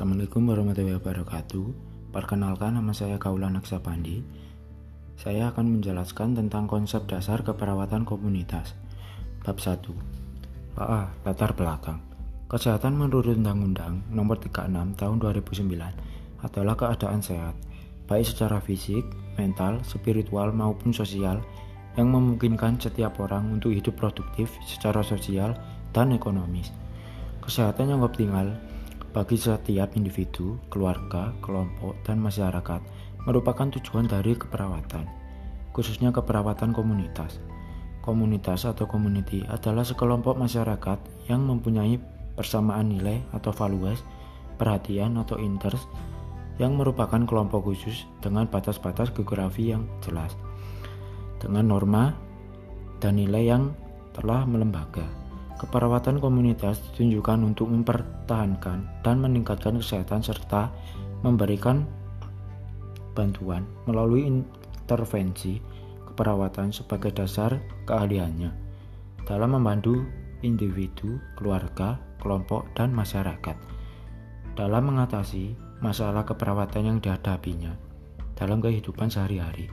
Assalamualaikum warahmatullahi wabarakatuh. Perkenalkan nama saya Kaula Naksapandi. Saya akan menjelaskan tentang konsep dasar keperawatan komunitas. Bab 1. A. Latar belakang. Kesehatan menurut Undang-Undang Nomor 36 Tahun 2009 adalah keadaan sehat, baik secara fisik, mental, spiritual maupun sosial yang memungkinkan setiap orang untuk hidup produktif secara sosial dan ekonomis. Kesehatan yang optimal bagi setiap individu, keluarga, kelompok, dan masyarakat merupakan tujuan dari keperawatan, khususnya keperawatan komunitas. Komunitas atau community adalah sekelompok masyarakat yang mempunyai persamaan nilai atau values, perhatian atau interest yang merupakan kelompok khusus dengan batas-batas geografi yang jelas, dengan norma dan nilai yang telah melembaga. Keperawatan komunitas ditunjukkan untuk mempertahankan dan meningkatkan kesehatan serta memberikan bantuan melalui intervensi keperawatan sebagai dasar keahliannya dalam membantu individu, keluarga, kelompok, dan masyarakat dalam mengatasi masalah keperawatan yang dihadapinya dalam kehidupan sehari-hari.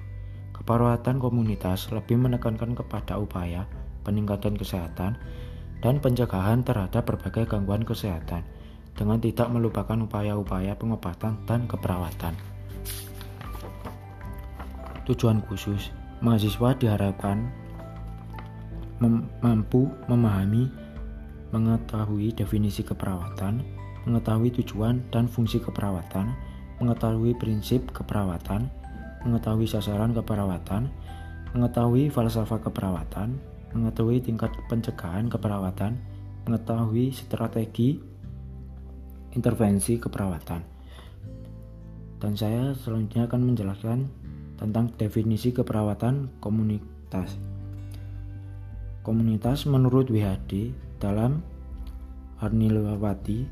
Keperawatan komunitas lebih menekankan kepada upaya peningkatan kesehatan dan pencegahan terhadap berbagai gangguan kesehatan dengan tidak melupakan upaya-upaya pengobatan dan keperawatan. Tujuan khusus mahasiswa diharapkan mem mampu memahami, mengetahui definisi keperawatan, mengetahui tujuan dan fungsi keperawatan, mengetahui prinsip keperawatan, mengetahui sasaran keperawatan, mengetahui falsafah keperawatan, mengetahui tingkat pencegahan keperawatan, mengetahui strategi intervensi keperawatan. Dan saya selanjutnya akan menjelaskan tentang definisi keperawatan komunitas. Komunitas menurut WHD dalam Arnilawati,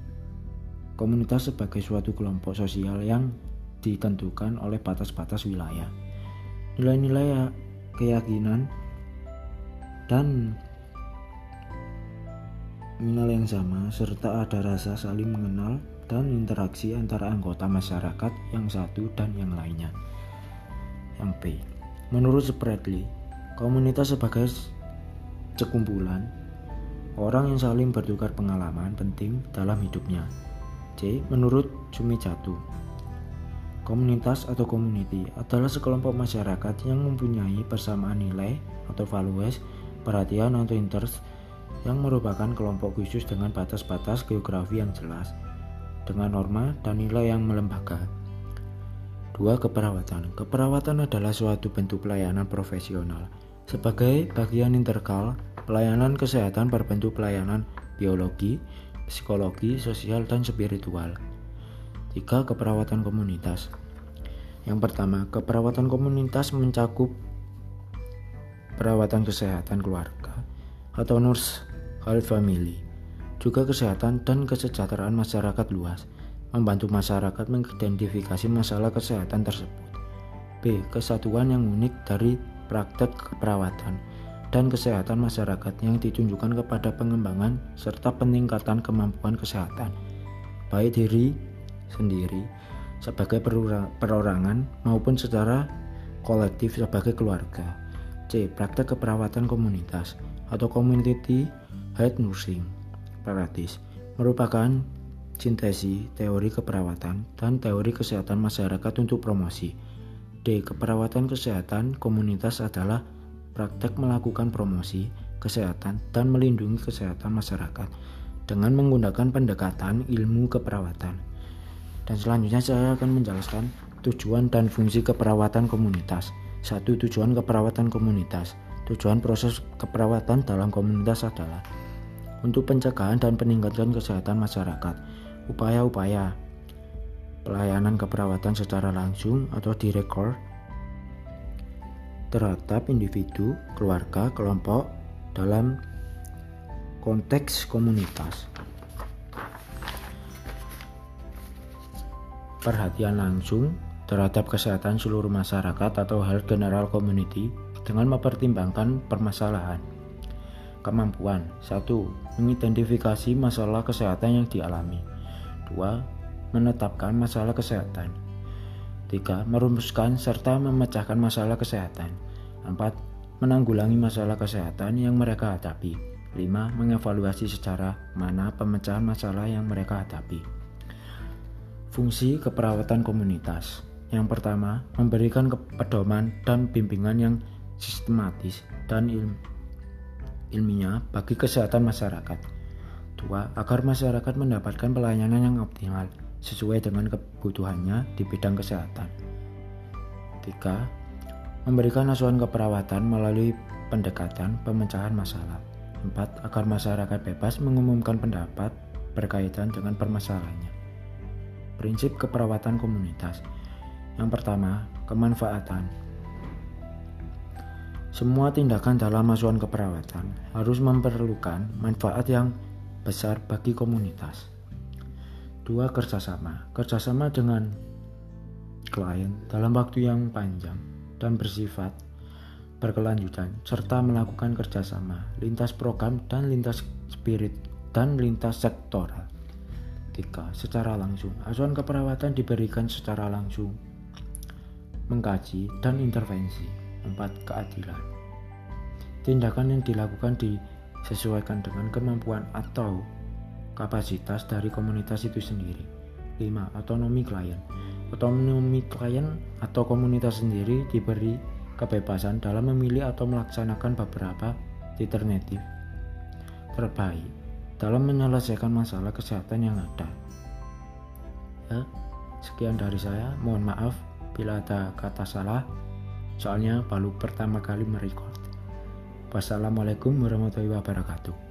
komunitas sebagai suatu kelompok sosial yang ditentukan oleh batas-batas wilayah. Nilai-nilai keyakinan dan minal yang sama serta ada rasa saling mengenal dan interaksi antara anggota masyarakat yang satu dan yang lainnya. Yang B. Menurut Spradley, komunitas sebagai sekumpulan orang yang saling bertukar pengalaman penting dalam hidupnya. C. Menurut Sumijatu, komunitas atau community adalah sekelompok masyarakat yang mempunyai persamaan nilai atau values perhatian atau interest yang merupakan kelompok khusus dengan batas-batas geografi yang jelas, dengan norma dan nilai yang melembaga. Dua Keperawatan Keperawatan adalah suatu bentuk pelayanan profesional. Sebagai bagian integral, pelayanan kesehatan berbentuk pelayanan biologi, psikologi, sosial, dan spiritual. Tiga Keperawatan komunitas Yang pertama, keperawatan komunitas mencakup perawatan kesehatan keluarga atau nurse health family, juga kesehatan dan kesejahteraan masyarakat luas, membantu masyarakat mengidentifikasi masalah kesehatan tersebut. B. Kesatuan yang unik dari praktek keperawatan dan kesehatan masyarakat yang ditunjukkan kepada pengembangan serta peningkatan kemampuan kesehatan, baik diri sendiri sebagai perorangan maupun secara kolektif sebagai keluarga. C. Praktek keperawatan komunitas atau community health nursing praktis merupakan sintesi teori keperawatan dan teori kesehatan masyarakat untuk promosi. D. Keperawatan kesehatan komunitas adalah praktek melakukan promosi kesehatan dan melindungi kesehatan masyarakat dengan menggunakan pendekatan ilmu keperawatan. Dan selanjutnya saya akan menjelaskan tujuan dan fungsi keperawatan komunitas. Satu tujuan keperawatan komunitas. Tujuan proses keperawatan dalam komunitas adalah untuk pencegahan dan peningkatan kesehatan masyarakat. Upaya-upaya pelayanan keperawatan secara langsung atau direkor terhadap individu, keluarga, kelompok dalam konteks komunitas. Perhatian langsung terhadap kesehatan seluruh masyarakat atau health general community dengan mempertimbangkan permasalahan. Kemampuan 1. Mengidentifikasi masalah kesehatan yang dialami 2. menetapkan masalah kesehatan. 3. Merumuskan serta memecahkan masalah kesehatan. 4. Menanggulangi masalah kesehatan yang mereka hadapi. 5. Mengevaluasi secara mana pemecahan masalah yang mereka hadapi. Fungsi keperawatan komunitas. Yang pertama, memberikan pedoman dan bimbingan yang sistematis dan il ilmiah bagi kesehatan masyarakat. Dua, agar masyarakat mendapatkan pelayanan yang optimal sesuai dengan kebutuhannya di bidang kesehatan. 3. Memberikan asuhan keperawatan melalui pendekatan pemecahan masalah. 4. Agar masyarakat bebas mengumumkan pendapat berkaitan dengan permasalahannya. Prinsip keperawatan komunitas. Yang pertama, kemanfaatan. Semua tindakan dalam asuhan keperawatan harus memerlukan manfaat yang besar bagi komunitas. Dua, kerjasama. Kerjasama dengan klien dalam waktu yang panjang dan bersifat berkelanjutan, serta melakukan kerjasama lintas program dan lintas spirit dan lintas sektoral. Tiga, secara langsung. Asuhan keperawatan diberikan secara langsung, mengkaji dan intervensi. Empat, keadilan. Tindakan yang dilakukan disesuaikan dengan kemampuan atau kapasitas dari komunitas itu sendiri. 5. Otonomi klien. Otonomi klien atau komunitas sendiri diberi kebebasan dalam memilih atau melaksanakan beberapa alternatif terbaik dalam menyelesaikan masalah kesehatan yang ada. Ya, sekian dari saya. Mohon maaf bila ada kata salah, soalnya baru pertama kali merekod. Wassalamualaikum warahmatullahi wabarakatuh.